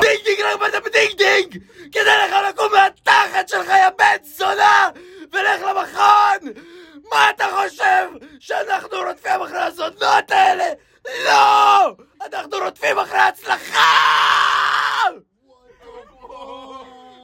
דינג דינג רק באת בדינג דינג! כדאי לך לקום מהתחת שלך יא בן זונה! ולך למכון! מה אתה חושב? שאנחנו רודפים אחרי הזונות האלה? לא! אנחנו רודפים אחרי ההצלחה!